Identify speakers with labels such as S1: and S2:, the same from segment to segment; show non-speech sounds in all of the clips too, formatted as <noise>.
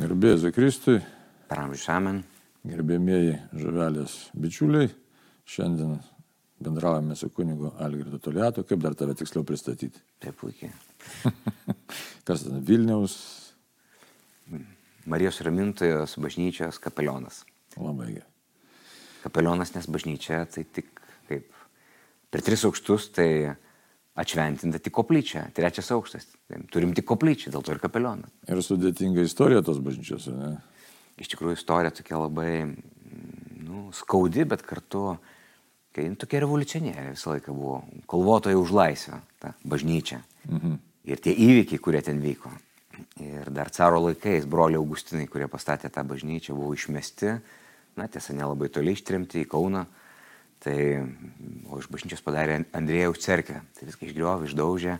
S1: Gerbėjai Kristui,
S2: Per amžius amen.
S1: gerbėmieji žuvelės bičiuliai, šiandien bendraujame su kunigu Algirdu Toliatu, kaip dar tave tiksliau pristatyti.
S2: Tai puikiai. <laughs>
S1: Kas ten Vilniaus,
S2: Marijos ramintojos bažnyčios kapelionas.
S1: labai gerai.
S2: Kapelionas, nes bažnyčia tai tik kaip per tris aukštus, tai atšventinta tik koplyčia. Trečias aukštas. Turim tik koplyčią, dėl to ir kapelioną.
S1: Ir sudėtinga istorija tos bažnyčios, ne?
S2: Iš tikrųjų istorija tokia labai mm, nu, skaudi, bet kartu, kai nu, tokia revoliucionierė visą laiką buvo. Kolvotojai už laisvę, ta bažnyčia.
S1: Mhm.
S2: Ir tie įvykiai, kurie ten vyko. Ir dar caro laikais broliai Augustinai, kurie pastatė tą bažnyčią, buvo išmesti, na tiesa, nelabai toli ištrimti į Kauną. Tai, o iš bažnyčios padarė Andrėjaus cerkę. Tai viską išgriovė, išdaužė.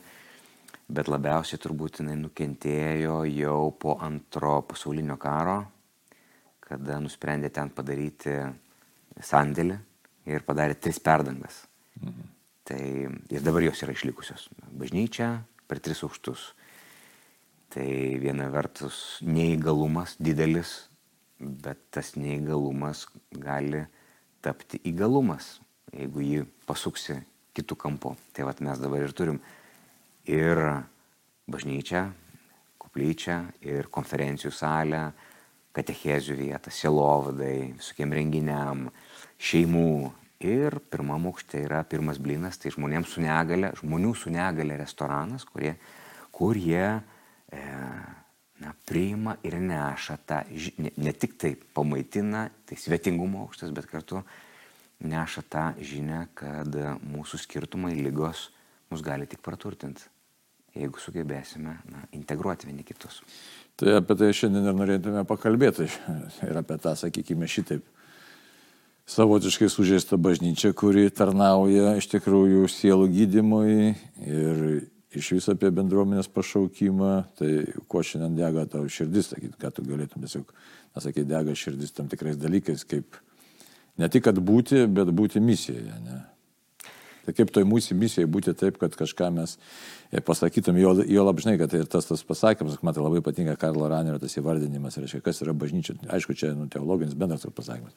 S2: Bet labiausiai turbūt jinai nukentėjo jau po antro pasaulinio karo, kada nusprendė ten padaryti sandėlį ir padarė tris perdangas. Tai ir dabar jos yra išlikusios. Bažnyčia per tris aukštus. Tai viena vertus neįgalumas didelis, bet tas neįgalumas gali tapti įgalumas, jeigu jį pasuksi kitų kampų. Tai vad mes dabar ir turim ir bažnyčią, koplyčią, ir konferencijų salę, katechezių vietą, sielovadai, visokiem renginiam, šeimų. Ir pirmam aukšte yra pirmas blinas, tai žmonėms su negale, žmonių su negale restoranas, kurie, kur jie e, na, priima ir neša tą, ne, ne tik tai pamaitina, tai svetingumo aukštas, bet kartu neša tą žinę, kad mūsų skirtumai, lygos mus gali tik praturtinti, jeigu sugebėsime na, integruoti vieni kitus.
S1: Tai apie tai šiandien ir norėtume pakalbėti. Ir apie tą, sakykime, šitaip savotiškai sužeista bažnyčia, kuri tarnauja iš tikrųjų sielų gydimui ir iš viso apie bendruomenės pašaukimą. Tai kuo šiandien dega tavo širdis, sakyt, ką tu galėtum tiesiog, nesakyti, dega širdis tam tikrais dalykais, kaip ne tik, kad būti, bet būti misijoje. Ne? Tai kaip toj mūsų misijai būti taip, kad kažką mes e, pasakytum, jo, jo labžnai, kad tai ir tas tas pasakymas, man tai labai patinka Karlo Ranerio tas įvardinimas, reiškia, kas yra bažnyčia. Aišku, čia nu, teologinis bendras pasakymas.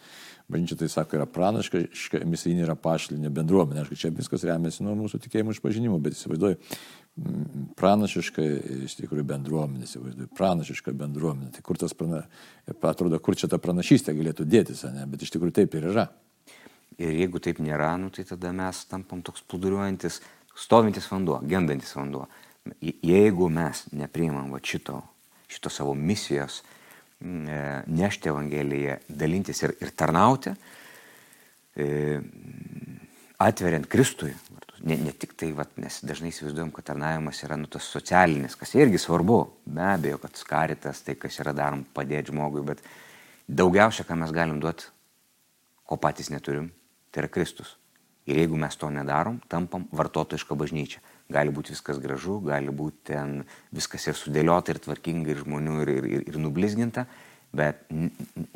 S1: Bažnyčia tai sako, yra pranaška, misijinė yra pašalinė bendruomenė. Aišku, čia viskas remiasi nuo mūsų tikėjimo išpažinimo, bet įsivaizduoju, pranašiška, iš tikrųjų bendruomenė, įsivaizduoju, pranašiška bendruomenė. Tai kur tas, prana, atrodo, kur čia ta pranašystė galėtų dėtis, ne? bet iš tikrųjų taip ir yra.
S2: Ir jeigu taip nėra, nu, tai tada mes tampam toks plūduriuojantis, stovintis vanduo, gendantis vanduo. Je- Jeigu mes nepriimam va šito, šito savo misijos, e, nešti Evangeliją, dalintis ir, ir tarnauti, e, atveriant Kristui. Ne, ne tik tai, vat, nes dažnai įsivaizduojam, kad tarnavimas yra nu, tas socialinis, kas irgi svarbu, be abejo, kad skaritas, tai kas yra darom padėti žmogui, bet daugiausia, ką mes galim duoti, ko patys neturim, tai yra Kristus. Ir jeigu mes to nedarom, tampam vartotojišką bažnyčią. Gali būti viskas gražu, gali būti ten viskas ir sudėliota, ir tvarkinga, ir žmonių, ir, ir, ir, ir nublizginta, bet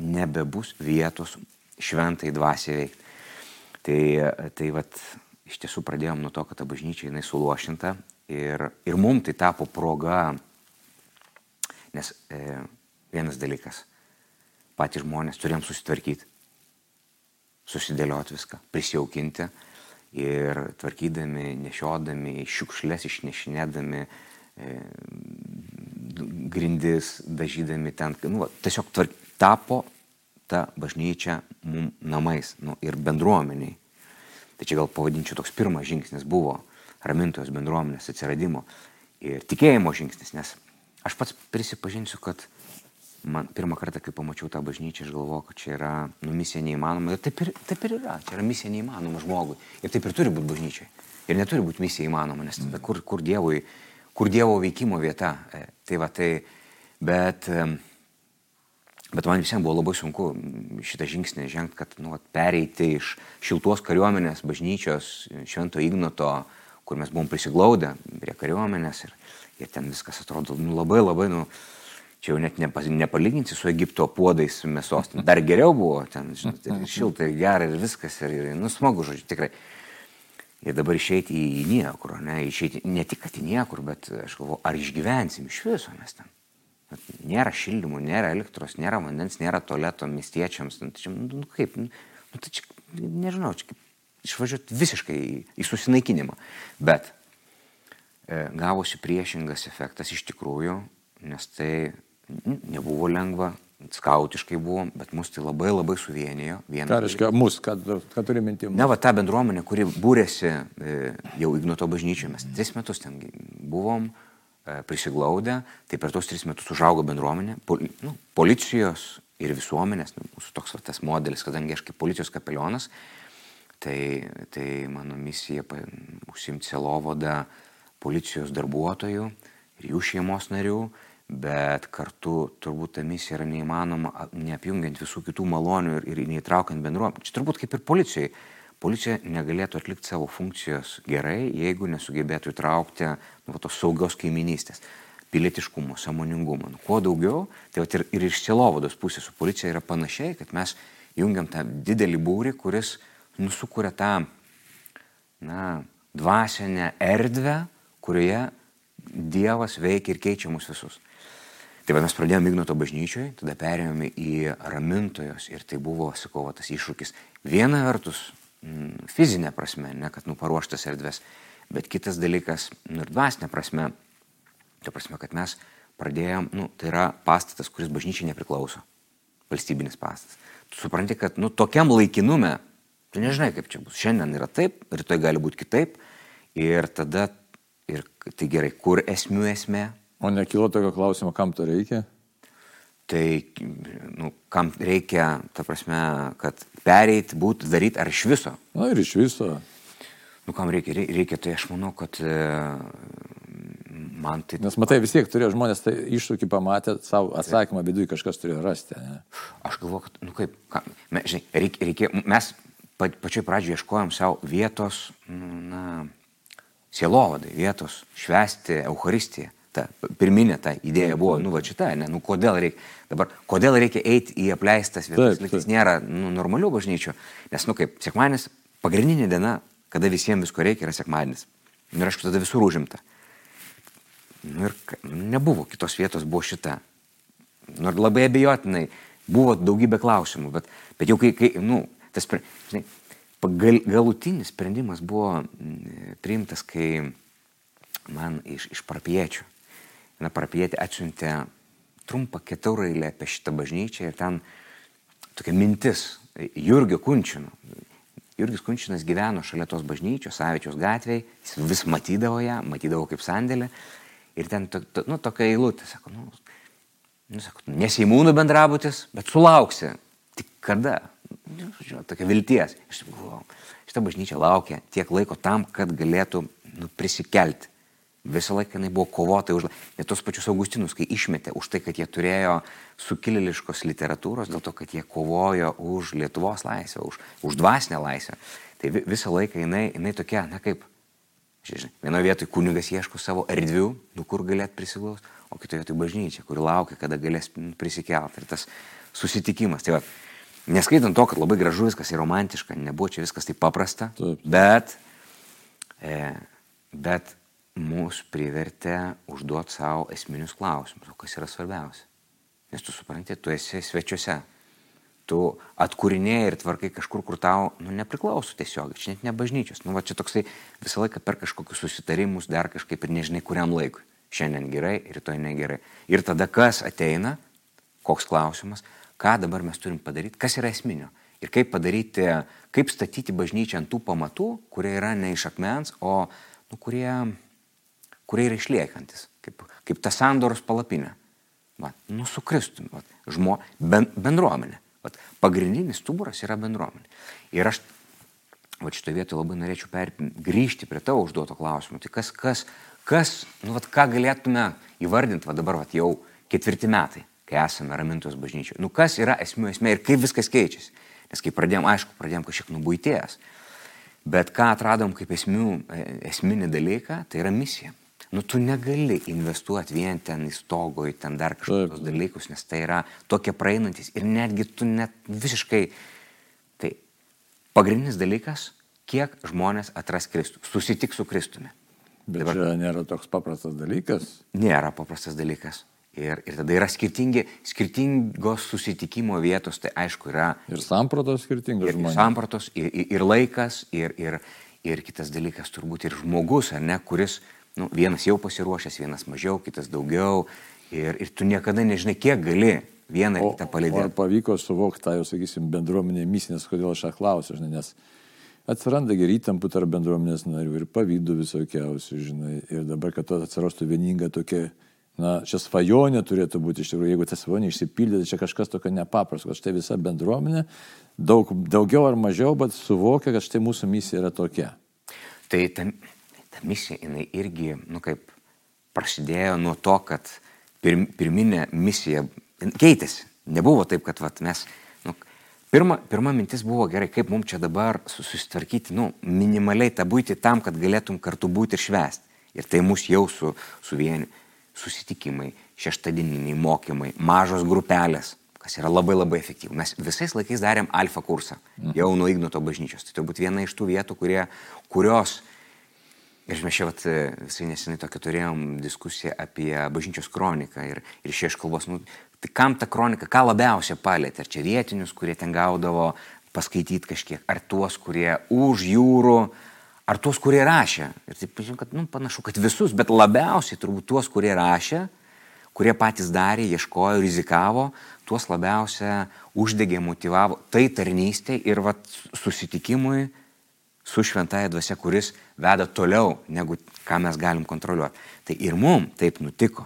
S2: nebebus vietos šventai dvasiai veikti. Tai, tai vat, iš tiesų pradėjom nuo to, kad ta bažnyčia jinai suluošinta ir, ir mums tai tapo proga, nes e, vienas dalykas, patys žmonės turėjom susitvarkyti susidėlioti viską, prisijaukinti ir tvarkydami, nešiodami, šiukšlės išnešinėdami, e, grindis, dažydami ten, nu, va, tiesiog tvark, tapo ta bažnyčia mum namais nu, ir bendruomeniai. Tai čia gal pavadinčiau toks pirmas žingsnis buvo ramintojos bendruomenės atsiradimo ir tikėjimo žingsnis, nes aš pats prisipažinsiu, kad man pirmą kartą, kai pamačiau tą bažnyčią, aš galvojau, kad čia yra nu, misija neįmanoma. Ir taip ir, taip ir yra, čia yra misija neįmanoma žmogui. Ir taip ir turi būti bažnyčiai. Ir neturi būti misija įmanoma, nes tada kur, kur, dievui, kur Dievo veikimo vieta. E, Tai va, tai, bet, bet man visiems buvo labai sunku šitą žingsnį žengti, kad nu, pereiti iš šiltos kariuomenės bažnyčios Švento Ignoto, kur mes buvom prisiglaudę prie kariuomenės ir, ir ten viskas atrodo nu, labai labai, nu, čia jau net nepa, nepalyginsi su Egipto puodais mėsos. Dar geriau buvo, ten žinot, ir šilta, ir gera, ir viskas, ir, ir nu, smagu, žodžiu, tikrai. Ir dabar išeiti į niekur, ne, išeiti ne tik, kad į niekur, bet aš galvoju, ar išgyvensim iš viso mes ten. Nėra šildymų, nėra elektros, nėra vandens, nėra tualeto miestiečiams. Nu, tai čia, nu, kaip, nu, tai čia, nežinau, čia kaip išvažiuoti visiškai į, į susinaikinimą. Bet e, gavosi priešingas efektas iš tikrųjų, nes tai nebuvo lengva, skautiškai buvom, bet mus tai labai labai suvienijo.
S1: Ką reiškia mus, ką, ką turi mintim?
S2: Ne, va ta bendruomenė, kuri būrėsi e, jau Ignoto bažnyčioje, mes tris metus ten buvom e, prisiglaudę, tai per tos tris metus užaugo bendruomenė, pol, nu, policijos ir visuomenės, nu, mūsų toks va, tas modelis, kadangi aš kaip policijos kapelionas, tai, tai mano misija užsimti selovodą policijos darbuotojų ir jų šeimos narių bet kartu turbūt ta misija yra neįmanoma, neapjungiant visų kitų malonių ir, ir neįtraukiant bendruomenę. Čia turbūt kaip ir policijai. Policija negalėtų atlikti savo funkcijos gerai, jeigu nesugebėtų įtraukti nu, tos saugios kaiminystės, pilietiškumo, samoningumo. Nu, kuo daugiau, tai ir, ir iš silovados pusės su policija yra panašiai, kad mes jungiam tą didelį būrį, kuris nusukuria tą na, dvasinę erdvę, kurioje Dievas veikia ir keičia mus visus. Tai va mes pradėjome Ignoto bažnyčioje, tada perėjome į ramintojos ir tai buvo, sakau, va, tas iššūkis. Viena vertus, mm, fizinė prasme, ne kad nuparuoštas erdvės, bet kitas dalykas, nu ir dvasinė prasme, tai prasme, kad mes pradėjom, nu, tai yra pastatas, kuris bažnyčiai nepriklauso, valstybinis pastatas. Tu supranti, kad, nu, tokiam laikinume, tu nežinai, kaip čia bus. Šiandien yra taip, rytoj gali būti kitaip. Ir tada, ir tai gerai, kur esmių esmė,
S1: O nekilo tokio klausimo, kam to reikia?
S2: Tai, nu, kam reikia, ta prasme, kad pereit, būtų, daryti ar iš viso?
S1: Na ir iš viso.
S2: Nu, kam reikia? Reikia, tai aš manau, kad e, man tai...
S1: Nes matai, vis tiek turėjo žmonės tai iššūkį pamatę, savo atsakymą viduje kažkas turėjo rasti. Ne?
S2: Aš galvoju, kad, nu kaip, ką, me, žinai, reikia, reikia, mes pa, pačioj pradžioje ieškojom savo vietos, nu, na, sielovadai, vietos švesti Euharistiją ta pirminė ta idėja buvo, nu va šita, ne, nu kodėl reikia, dabar, kodėl reikia eiti į apleistas vietas, liktis nėra nu, normalių bažnyčių, nes, nu kaip, sekmanis, pagrindinė diena, kada visiems visko reikia, yra sekmadienis. Nu, ir aišku, tada visur užimta. Nu, ir nebuvo kitos vietos, buvo šita. Nu, ir labai abejotinai, buvo daugybė klausimų, bet, bet jau kai, kai nu, tas, žinai, gal, galutinis sprendimas buvo priimtas, kai man iš, iš parapiečių viena parapietė atsiuntė trumpą keturailę apie šitą bažnyčią ir ten tokia mintis Jurgio Kunčino. Jurgis Kunčinas gyveno šalia tos bažnyčios, Savičios gatvėje, jis vis matydavo ją, matydavo kaip sandėlį. Ir ten, to, to, nu, tokia eilutė, sako, nu, nu sako, neseimūnų bendrabutis, bet sulauksi. Tik kada? Nu, žinau, tokia vilties. Iš tikrųjų, šitą bažnyčią laukia tiek laiko tam, kad galėtų nu, prisikelti. Visą laiką jinai buvo kovotai už... Net tos pačius Augustinus, kai išmetė už tai, kad jie turėjo sukilėliškos literatūros, dėl to, kad jie kovojo už Lietuvos laisvę, už, už dvasinę laisvę. Tai visą laiką jinai, jinai tokia, na kaip, žinai, vienoje vietoje kunigas ieško savo erdvių, nu kur galėt prisiglaus, o kitoje vietoje bažnyčia, kuri laukia, kada galės prisikelti. Ir tas susitikimas. Tai va, neskaitant to, kad labai gražu viskas ir romantiška, nebuvo čia viskas taip paprasta, Taip. bet, e, bet mus privertė užduoti savo esminius klausimus, o kas yra svarbiausia. Nes tu supranti, tu esi svečiuose. Tu atkūrinėjai ir tvarkai kažkur, kur tau nu, nepriklauso tiesiog, čia net ne bažnyčios. Nu, va, čia toksai visą laiką per kažkokius susitarimus, dar kažkaip ir nežinai kuriam laikui. Šiandien gerai, rytoj negerai. Ir tada kas ateina, koks klausimas, ką dabar mes turim padaryti, kas yra esminio. Ir kaip padaryti, kaip statyti bažnyčią ant tų pamatų, kurie yra ne iš akmens, o nu, kurie kurie yra išliekantis, kaip, kaip ta sandoros palapinė. Va, nu, su Kristumi, va, žmo, ben, bendruomenė. Va, pagrindinis stuburas yra bendruomenė. Ir aš va, šitoje vietoje labai norėčiau per, grįžti prie tavo užduoto klausimo. Tai kas, kas, kas nu, va, ką galėtume įvardinti, va dabar va, jau ketvirti metai, kai esame ramintos bažnyčioje. Nu, kas yra esmių esmė ir kaip viskas keičiasi. Nes kai pradėjom, aišku, pradėjom kažkiek nubuitėjęs. Bet ką atradom kaip esmių, e, esminį dalyką, tai yra misija nu tu negali investuoti vien ten į stogo, į ten dar kažkokius dalykus, nes tai yra tokie praeinantis ir netgi tu net visiškai, tai pagrindinis dalykas, kiek žmonės atras Kristų, susitiks su Kristumi.
S1: Bet Dabar, čia nėra toks paprastas dalykas.
S2: Nėra paprastas dalykas. Ir, ir tada yra skirtingi, skirtingos susitikimo vietos, tai aišku yra.
S1: Ir sampratos skirtingos.
S2: Ir, ir sampratos, ir, ir, ir laikas, ir, ir, ir kitas dalykas turbūt ir žmogus, ar ne, kuris, nu, vienas jau pasiruošęs, vienas mažiau, kitas daugiau. Ir, ir tu niekada nežinai, kiek gali vieną ir kitą palydėti.
S1: Ar pavyko suvokti tą, jau sakysim, bendruomenė misinės, kodėl aš ją klausiu, žinai, nes atsiranda geri įtampų tarp bendruomenės narių ir pavydų visokiausių, žinai, ir dabar, kad atsirastų vieninga tokia Na, čia svajonė turėtų būti iš tikrųjų, jeigu ta svajonė išsipildė, tai čia kažkas tokio nepaprasto, kad štai visa bendruomenė, daug, daugiau ar mažiau, bet suvokia, kad štai mūsų misija yra tokia.
S2: Tai ta, ta misija, jinai irgi, nu kaip, prasidėjo nuo to, kad pir, pirminė misija keitėsi. Nebuvo taip, kad vat, mes, nu, pirma, pirma mintis buvo gerai, kaip mums čia dabar susitvarkyti, nu, minimaliai tą būti tam, kad galėtum kartu būti ir švęsti. Ir tai mus jau su, suvienė susitikimai, šeštadieniniai mokymai, mažos grupelės, kas yra labai labai efektyvu. Mes visais laikais darėm alfa kursą, mhm. jau nuo Ignoto bažnyčios. Tai turbūt viena iš tų vietų, kurie, kurios, ir mes čia vat, visai nesenai tokia turėjom diskusiją apie bažnyčios kroniką ir, ir iš kalbos, nu, tai kam ta kronika, ką labiausiai palėtė, ar čia vietinius, kurie ten gaudavo paskaityti kažkiek, ar tuos, kurie už jūrų, ar tuos, kurie rašė. Ir taip, kad, nu, panašu, kad visus, bet labiausiai turbūt tuos, kurie rašė, kurie patys darė, ieškojo, rizikavo, tuos labiausia uždegė, motivavo tai tarnystė ir vat, susitikimui su šventąją dvasia, kuris veda toliau, negu ką mes galim kontroliuoti. Tai ir mum taip nutiko.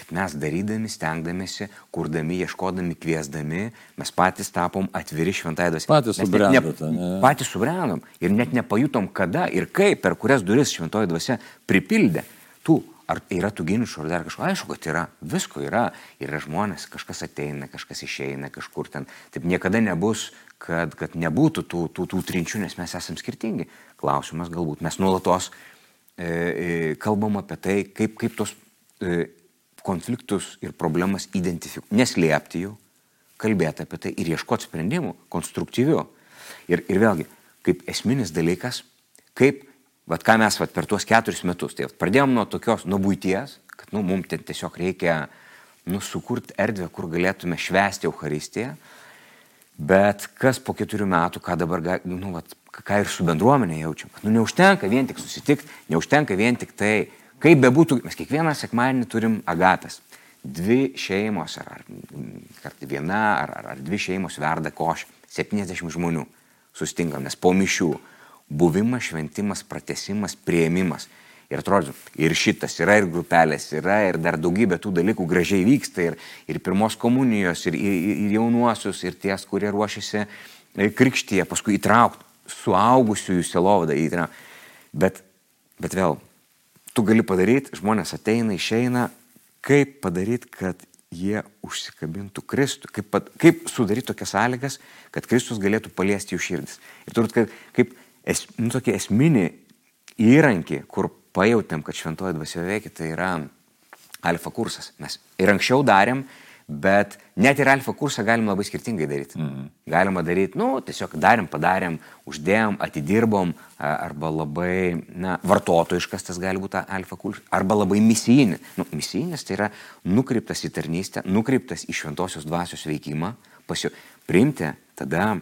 S2: Bet mes darydami, stengdamėsi, kurdami, ieškodami, kviesdami, mes patys tapom atviri šventai dvasiai.
S1: Patys subrendom. Ne...
S2: Patys subrendom ir net nepajutom, kada ir kaip, per kurias duris šventoji dvasia pripildė. Tų, ar yra tų ginčių, ar dar kažko, aišku, kad yra, visko yra. Yra žmonės, kažkas ateina, kažkas išeina, kažkur ten. Taip niekada nebus, kad, kad nebūtų tų, tų, tų trinčių, nes mes esame skirtingi. Klausimas galbūt mes nuolatos e, e, kalbam apie tai, kaip, kaip tos e, konfliktus ir problemas identifikuoti, neslėpti jų, kalbėti apie tai ir ieškoti sprendimų konstruktyvių. Ir, ir vėlgi, kaip esminis dalykas, kaip, vad ką mes vat, per tuos keturis metus, tai vat, pradėjom nuo tokios, nuo būties, kad nu, mums ten tiesiog reikia nu, sukurti erdvę, kur galėtume švęsti Euharistiją, bet kas po keturių metų, ką dabar, nu, vat, ką ir su bendruomenė jaučiam, nu, neužtenka vien tik susitikti, neužtenka vien tik tai Kaip bebūtų, mes kiekvieną sekmadienį turim agapės. Dvi šeimos, ar, ar viena, ar, ar, ar dvi šeimos verda košę. 70 žmonių sustingam, nes po mišių buvimas, šventimas, pratesimas, prieimimas. Ir atrodo, ir šitas yra, ir grupelės yra, ir dar daugybė tų dalykų gražiai vyksta, ir, ir pirmos komunijos, ir, ir, ir jaunuosius, ir ties, kurie ruošiasi e, krikštyje, paskui įtraukti suaugusiųjų selovadą įtraukti. Bet, bet vėl, tu gali padaryti, žmonės ateina, išeina, kaip padaryti, kad jie užsikabintų Kristų, kaip, kaip sudaryti tokias sąlygas, kad Kristus galėtų paliesti jų širdis. Ir turbūt, kad kaip es, nu, tokie esminį įrankį, kur pajutėm, kad šventoji dvasia veikia, tai yra alfa kursas. Mes ir anksčiau darėm, Bet net ir alfa kursą galim labai skirtingai daryti. Mm. Galima daryti, nu, tiesiog darėm, padarėm, uždėjom, atidirbom, arba labai, na, vartotojiškas tas gali būti alfa kursas, arba labai misijinis. Nu, misijinis tai yra nukreiptas į tarnystę, nukreiptas į šventosios dvasios veikimą, pasio, priimti tada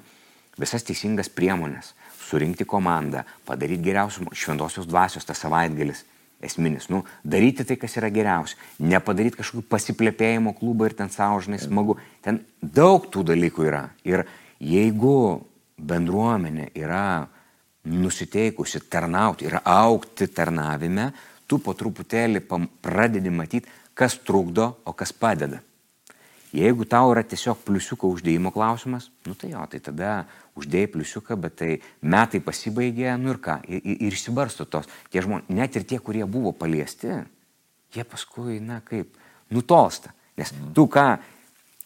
S2: visas teisingas priemonės, surinkti komandą, padaryti geriausius šventosios dvasios tas savaitgalis esminis. Nu, daryti tai, kas yra geriausia. Nepadaryti kažkokių pasiplėpėjimo klubą ir ten savo, žinai, smagu. Ten daug tų dalykų yra. Ir jeigu bendruomenė yra nusiteikusi tarnauti ir aukti tarnavime, tu po truputėlį pradedi matyti, kas trukdo, o kas padeda. Jeigu tau yra tiesiog pliusiuko uždėjimo klausimas, nu tai jo, tai tada uždėjai pliusiuką, bet tai metai pasibaigė, nu ir ką, ir, ir išsibarsto tos. Tie žmonės, net ir tie, kurie buvo paliesti, jie paskui, na kaip, nutolsta. Nes tu ką,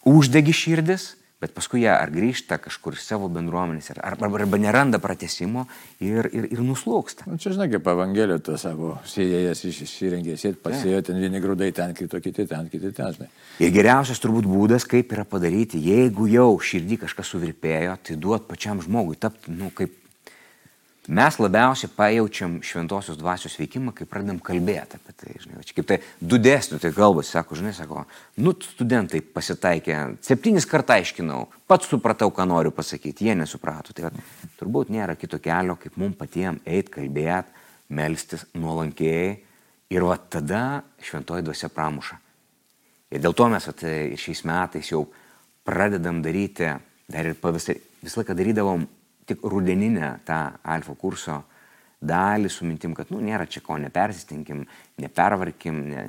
S2: uždegi širdis, bet paskui jie ar grįžta kažkur iš savo bendruomenės, ar, arba, arba neranda pratesimo ir, ir, ir nuslūksta.
S1: Nu, čia žinai, kaip Evangelijo to savo sėjėjas išsirengė, sėt pasėjo ten vieni grūdai ten, kito kiti ten, kiti ten, žinai.
S2: Ir geriausias turbūt būdas, kaip yra padaryti, jeigu jau širdį kažkas suvirpėjo, tai duot pačiam žmogui tapti, nu, kaip mes labiausiai pajaučiam šventosios dvasios veikimą, kai pradedam kalbėti apie tai. Žinai, čia kaip tai du dėstytojai kalbasi, sako, žinai, sako, nu, studentai pasitaikė, septynis kartą aiškinau, pats supratau, ką noriu pasakyti, jie nesuprato. Tai va, turbūt nėra kito kelio, kaip mums patiems eiti, kalbėti, melstis nuolankiai ir va tada šventoji dvasia pramuša. Ir dėl to mes at, šiais metais jau pradedam daryti, dar ir pavasarį, visą laiką darydavom tik rudeninę tą alfa kurso dalį su mintim, kad, nu, nėra čia ko, nepersistinkim, nepervarkim, ne,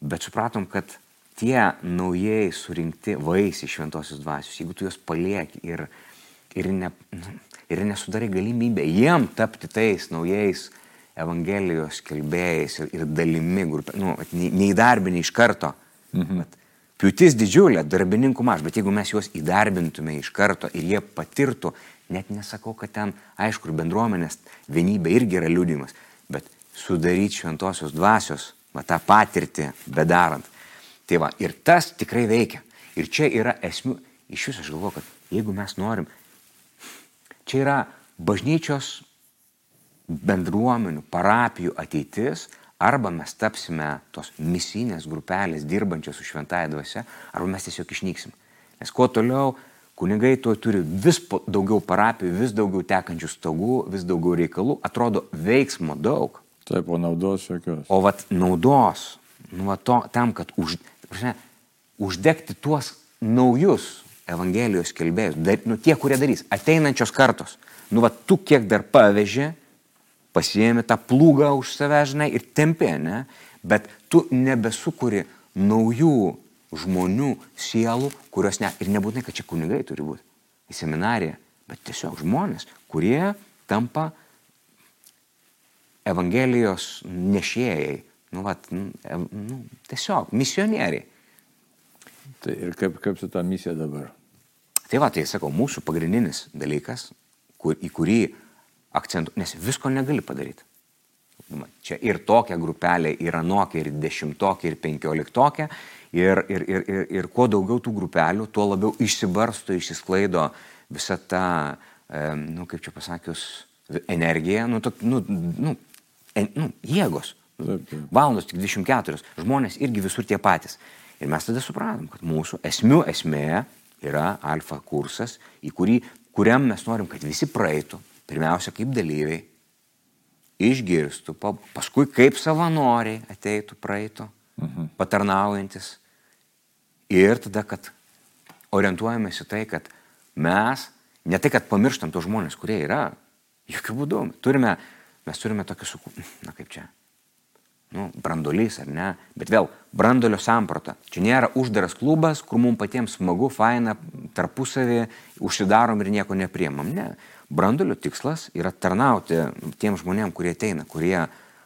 S2: bet supratom, kad tie naujai surinkti vaisiai šventosios dvasios, jeigu tu juos palieki ir, ir, ne, nu, ir nesudarai galimybę jiem tapti tais naujais Evangelijos kelbėjais ir, ir dalimi, grupė, nu, neįdarbinį iš karto. Mhm. Bet Piūtis didžiulė, darbininkų maž, bet jeigu mes juos įdarbintume iš karto ir jie patirtų, net nesakau, kad ten, aišku, ir bendruomenės vienybė irgi yra liūdimas, bet sudaryti šventosios dvasios, va tą patirtį bedarant. Tai va, ir tas tikrai veikia. Ir čia yra esmių, iš viso aš galvoju, kad jeigu mes norim, čia yra bažnyčios bendruomenių, parapijų ateitis, arba mes tapsime tos misinės grupelės dirbančios su šventąją dvasia, arba mes tiesiog išnyksim. Nes kuo toliau, kunigai tuo turi vis daugiau parapijų, vis daugiau tekančių stogų, vis daugiau reikalų, atrodo veiksmo daug.
S1: Taip, o naudos jokios.
S2: O vat naudos, nu, va to, tam, kad už, prasme, uždegti tuos naujus Evangelijos kelbėjus, dar, nu, tie, kurie darys, ateinančios kartos, nu, va, tu kiek dar paveži, pasiemi tą plūgą už save, žinai, ir tempė, ne? Bet tu nebesukuri naujų žmonių sielų, kurios ne, ir nebūtinai, kad čia kunigai turi būti į seminariją, bet tiesiog žmonės, kurie tampa Evangelijos nešėjai, nu, vat, nu, tiesiog misionieriai.
S1: Tai ir kaip, kaip su ta misija dabar?
S2: Tai va, tai sakau, mūsų pagrindinis dalykas, kur, į kurį akcentų, nes visko negali padaryti. Čia ir tokia grupelė, ir anokia, ir dešimtokia, ir penkioliktokė. Ir, ir, ir, ir, ir kuo daugiau tų grupelių, tuo labiau išsibarsto, išsisklaido visa ta, nu, kaip čia pasakius, energija, nu, tok, nu, nu, en, nu, jėgos. Valandos tik 24, žmonės irgi visur tie patys. Ir mes tada supratom, kad mūsų esmių esmė yra alfa kursas, į kurį, kuriam mes norim, kad visi praeitų, pirmiausia kaip dalyviai, išgirstų, paskui kaip savanoriai ateitų, praeitų, mhm. patarnaujantis. Ir tada, kad orientuojamės į tai, kad mes ne tai, kad pamirštam tos žmonės, kurie yra, jokių būdų. Turime, mes turime tokį, suku, na kaip čia, nu, brandolys ar ne, bet vėl brandolio samprata. Čia nėra uždaras klubas, kur mums patiems smagu, faina, tarpusavį, užsidarom ir nieko nepriemam. Ne. Brandolio tikslas yra tarnauti tiem žmonėm, kurie ateina, kurie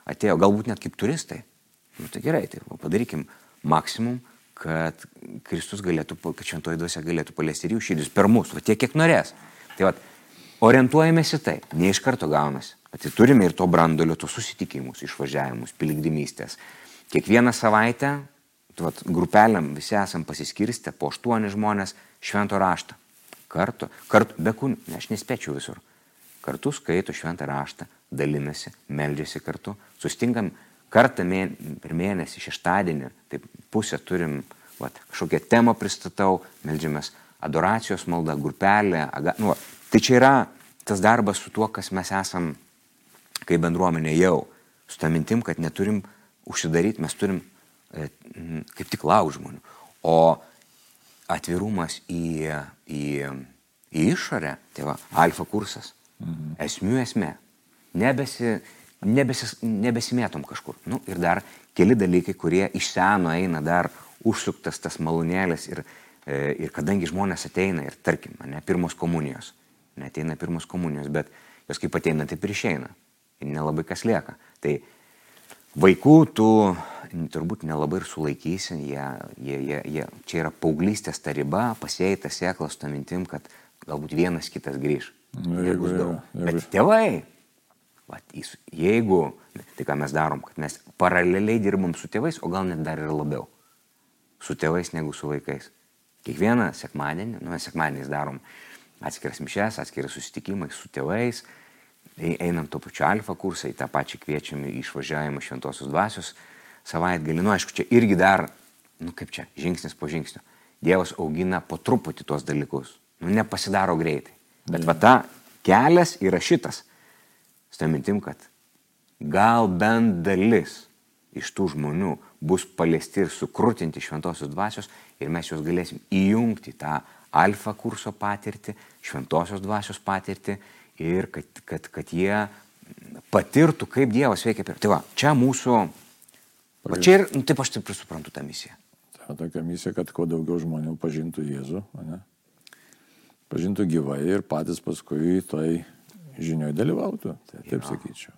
S2: atėjo galbūt net kaip turistai. Nu, tai gerai, tai padarykim maksimum, kad Kristus galėtų, kad šventoji dvasia galėtų paliesti ir jų širdis per mus, va tiek, kiek norės. Tai va, orientuojamės į tai, ne iš karto gaunasi. Tai turime ir to brandolio, tos susitikimus, išvažiavimus, piligrimystės. Kiekvieną savaitę, tuot, grupeliam visi esam pasiskirstę po aštuoni žmonės švento raštą. Kartu, kartu, be ne, aš nespėčiau visur. Kartu skaito šventą raštą, dalinasi, meldžiasi kartu, sustingam kartą mėn, per mėnesį, šeštadienį, taip pusę turim, vat, kažkokią temą pristatau, meldžiamės adoracijos malda, grupelė, aga, nu, tai čia yra tas darbas su tuo, kas mes esam kaip bendruomenė jau, su tą mintim, kad neturim užsidaryti, mes turim e, kaip tik lauk žmonių. O atvirumas į, į, į išorę, tai va, alfa kursas, mhm. esmių esmė, nebesi, nebesis, nebesimėtom kažkur. Nu, ir dar keli dalykai, kurie iš seno eina dar užsuktas tas malonėlis ir, e, ir kadangi žmonės ateina ir tarkim, ne pirmos komunijos, neteina pirmos komunijos, bet jos kaip ateina, taip ir išeina ir nelabai kas lieka. Tai vaikų tu turbūt nelabai ir sulaikysi, jie, jie, jie, jie, čia yra paauglystės ta riba, pasėjai tą sėklą su tą mintim, kad galbūt vienas kitas grįž. Nu, jeigu, jeigu, jeigu. Bet tėvai, va, jeigu, tai ką mes darom, kad mes paraleliai dirbam su tėvais, o gal net dar ir labiau. Su tėvais negu su vaikais. Kiekvieną sekmadienį, nu mes sekmadieniais darom atskiras mišes, atskiras susitikimai su tėvais, einam to pačiu alfa kursą, į tą pačią kviečiam išvažiavimą šventosios dvasios savaitgalį. Nu, aišku, čia irgi dar, nu kaip čia, žingsnis po žingsnio. Dievas augina po truputį tuos dalykus. Nu, nepasidaro greitai. Bet va ta kelias yra šitas. Stamintim, kad gal bent dalis iš tų žmonių bus paliesti ir sukrutinti šventosios dvasios ir mes juos galėsim įjungti tą alfa kurso patirtį, šventosios dvasios patirtį ir kad, kad, kad jie patirtų, kaip Dievas veikia. Tai va, čia mūsų, va čia ir, nu, taip aš taip ir suprantu tą misiją.
S1: Ta tokia misija, kad kuo daugiau žmonių pažintų Jėzų, ne? pažintų gyvai ir patys paskui toj žinioj dalyvautų. Tai, taip jo. sakyčiau.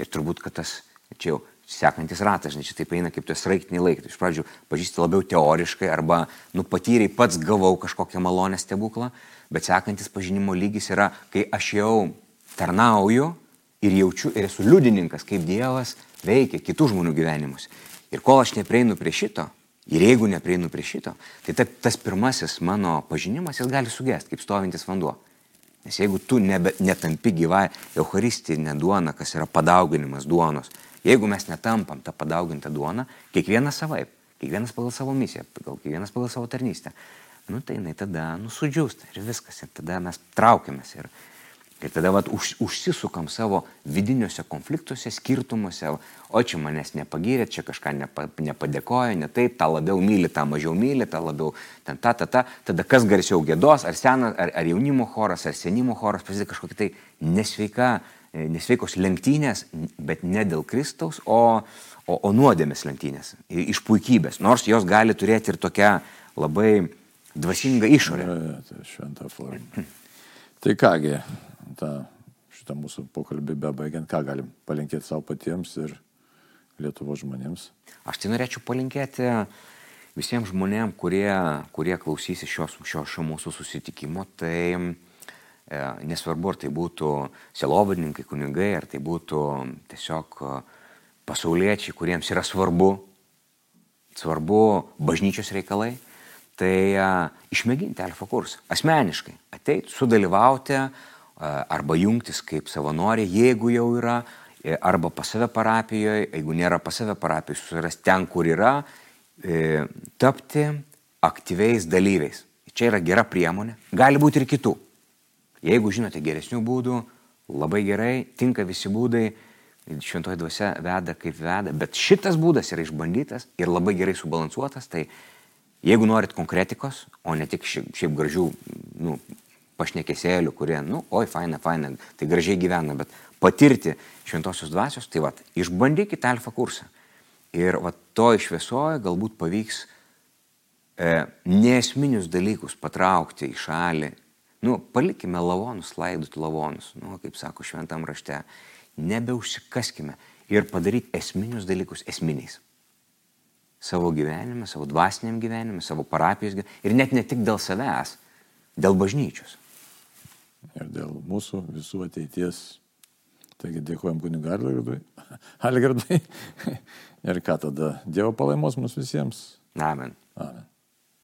S2: Ir turbūt, kad tas, čia jau sekantis ratas, žinai, čia taip eina kaip tas raiktinį laiką. Iš pradžių pažįsti labiau teoriškai arba, nu, patyriai pats gavau kažkokią malonę stebuklą, bet sekantis pažinimo lygis yra, kai aš jau tarnauju ir jaučiu ir esu liudininkas, kaip Dievas veikia kitų žmonių gyvenimus. Ir kol aš neprieinu prie šito, ir jeigu neprieinu prie šito, tai ta, tas pirmasis mano pažinimas, jis gali sugesti, kaip stovintis vanduo. Nes jeigu tu nebe, netampi gyvai Eucharistinė duona, kas yra padauginimas duonos, jeigu mes netampam tą padaugintą duoną, kiekvienas savaip, kiekvienas pagal savo misiją, kiekvienas pagal savo tarnystę, nu tai jinai tada nusudžiūsta ir viskas, ir tada mes traukiamės. Ir, Ir tada vat, už, užsisukam savo vidiniuose konfliktuose, skirtumuose, o čia manęs nepagyrė, čia kažką nepa, nepadėkojo, ne taip, tą labiau myli, tą mažiau myli, tą labiau ten ta, ta, ta. Tada kas garsiau gėdos, ar senas, ar, ar jaunimo choras, ar senimo choras, prasideda kažkokia tai nesveika, e, nesveikos lenktynės, bet ne dėl Kristaus, o, o, o nuodėmės lenktynės, iš puikybės, nors jos gali turėti ir tokią labai dvasingą išorę.
S1: Ja, ja, tai šventa forma. <clears throat> Tai kągi, tą, šitą mūsų pokalbį bebaigiant, ką galim palinkėti savo patiems ir Lietuvo žmonėms?
S2: Aš tai norėčiau palinkėti visiems žmonėms, kurie, kurie klausysi šios, šio, šio mūsų susitikimo, tai e, nesvarbu, ar tai būtų selovadininkai, kunigai, ar tai būtų tiesiog e, pasauliečiai, kuriems yra svarbu, svarbu bažnyčios reikalai, tai e, išmėginti alfa kursą, asmeniškai, ateiti, sudalyvauti, arba jungtis kaip savanoriai, jeigu jau yra, e, arba pas save parapijoje, jeigu nėra pas save parapijoje, susirasti ten, kur yra, e, tapti aktyviais dalyviais. Čia yra gera priemonė, gali būti ir kitų. Jeigu žinote geresnių būdų, labai gerai, tinka visi būdai, šventoji dvasia veda kaip veda, bet šitas būdas yra išbandytas ir labai gerai subalansuotas, tai jeigu norit konkretikos, o ne tik šiaip, šiaip gražių nu, pašnekėsėlių, kurie, nu, oi, faina, faina, tai gražiai gyvena, bet patirti šventosios dvasios, tai vad, išbandykite alfa kursą. Ir va to išviesoje galbūt pavyks e, nesminius dalykus patraukti į šalį. Nu, palikime lavonus, laidoti lavonus, nu, kaip sako šventam rašte, nebeužsikaskime ir padaryti esminius dalykus esminiais. Savo gyvenime, savo dvasiniam gyvenime, savo parapijos gyvenime ir net ne tik dėl savęs, dėl bažnyčios
S1: ir dėl mūsų visų ateities. Taigi dėkojom kunigu Algirdui. <laughs> Algirdui. <laughs> ir ką tada? Dievo palaimos mums visiems.
S2: Amen.
S1: Amen.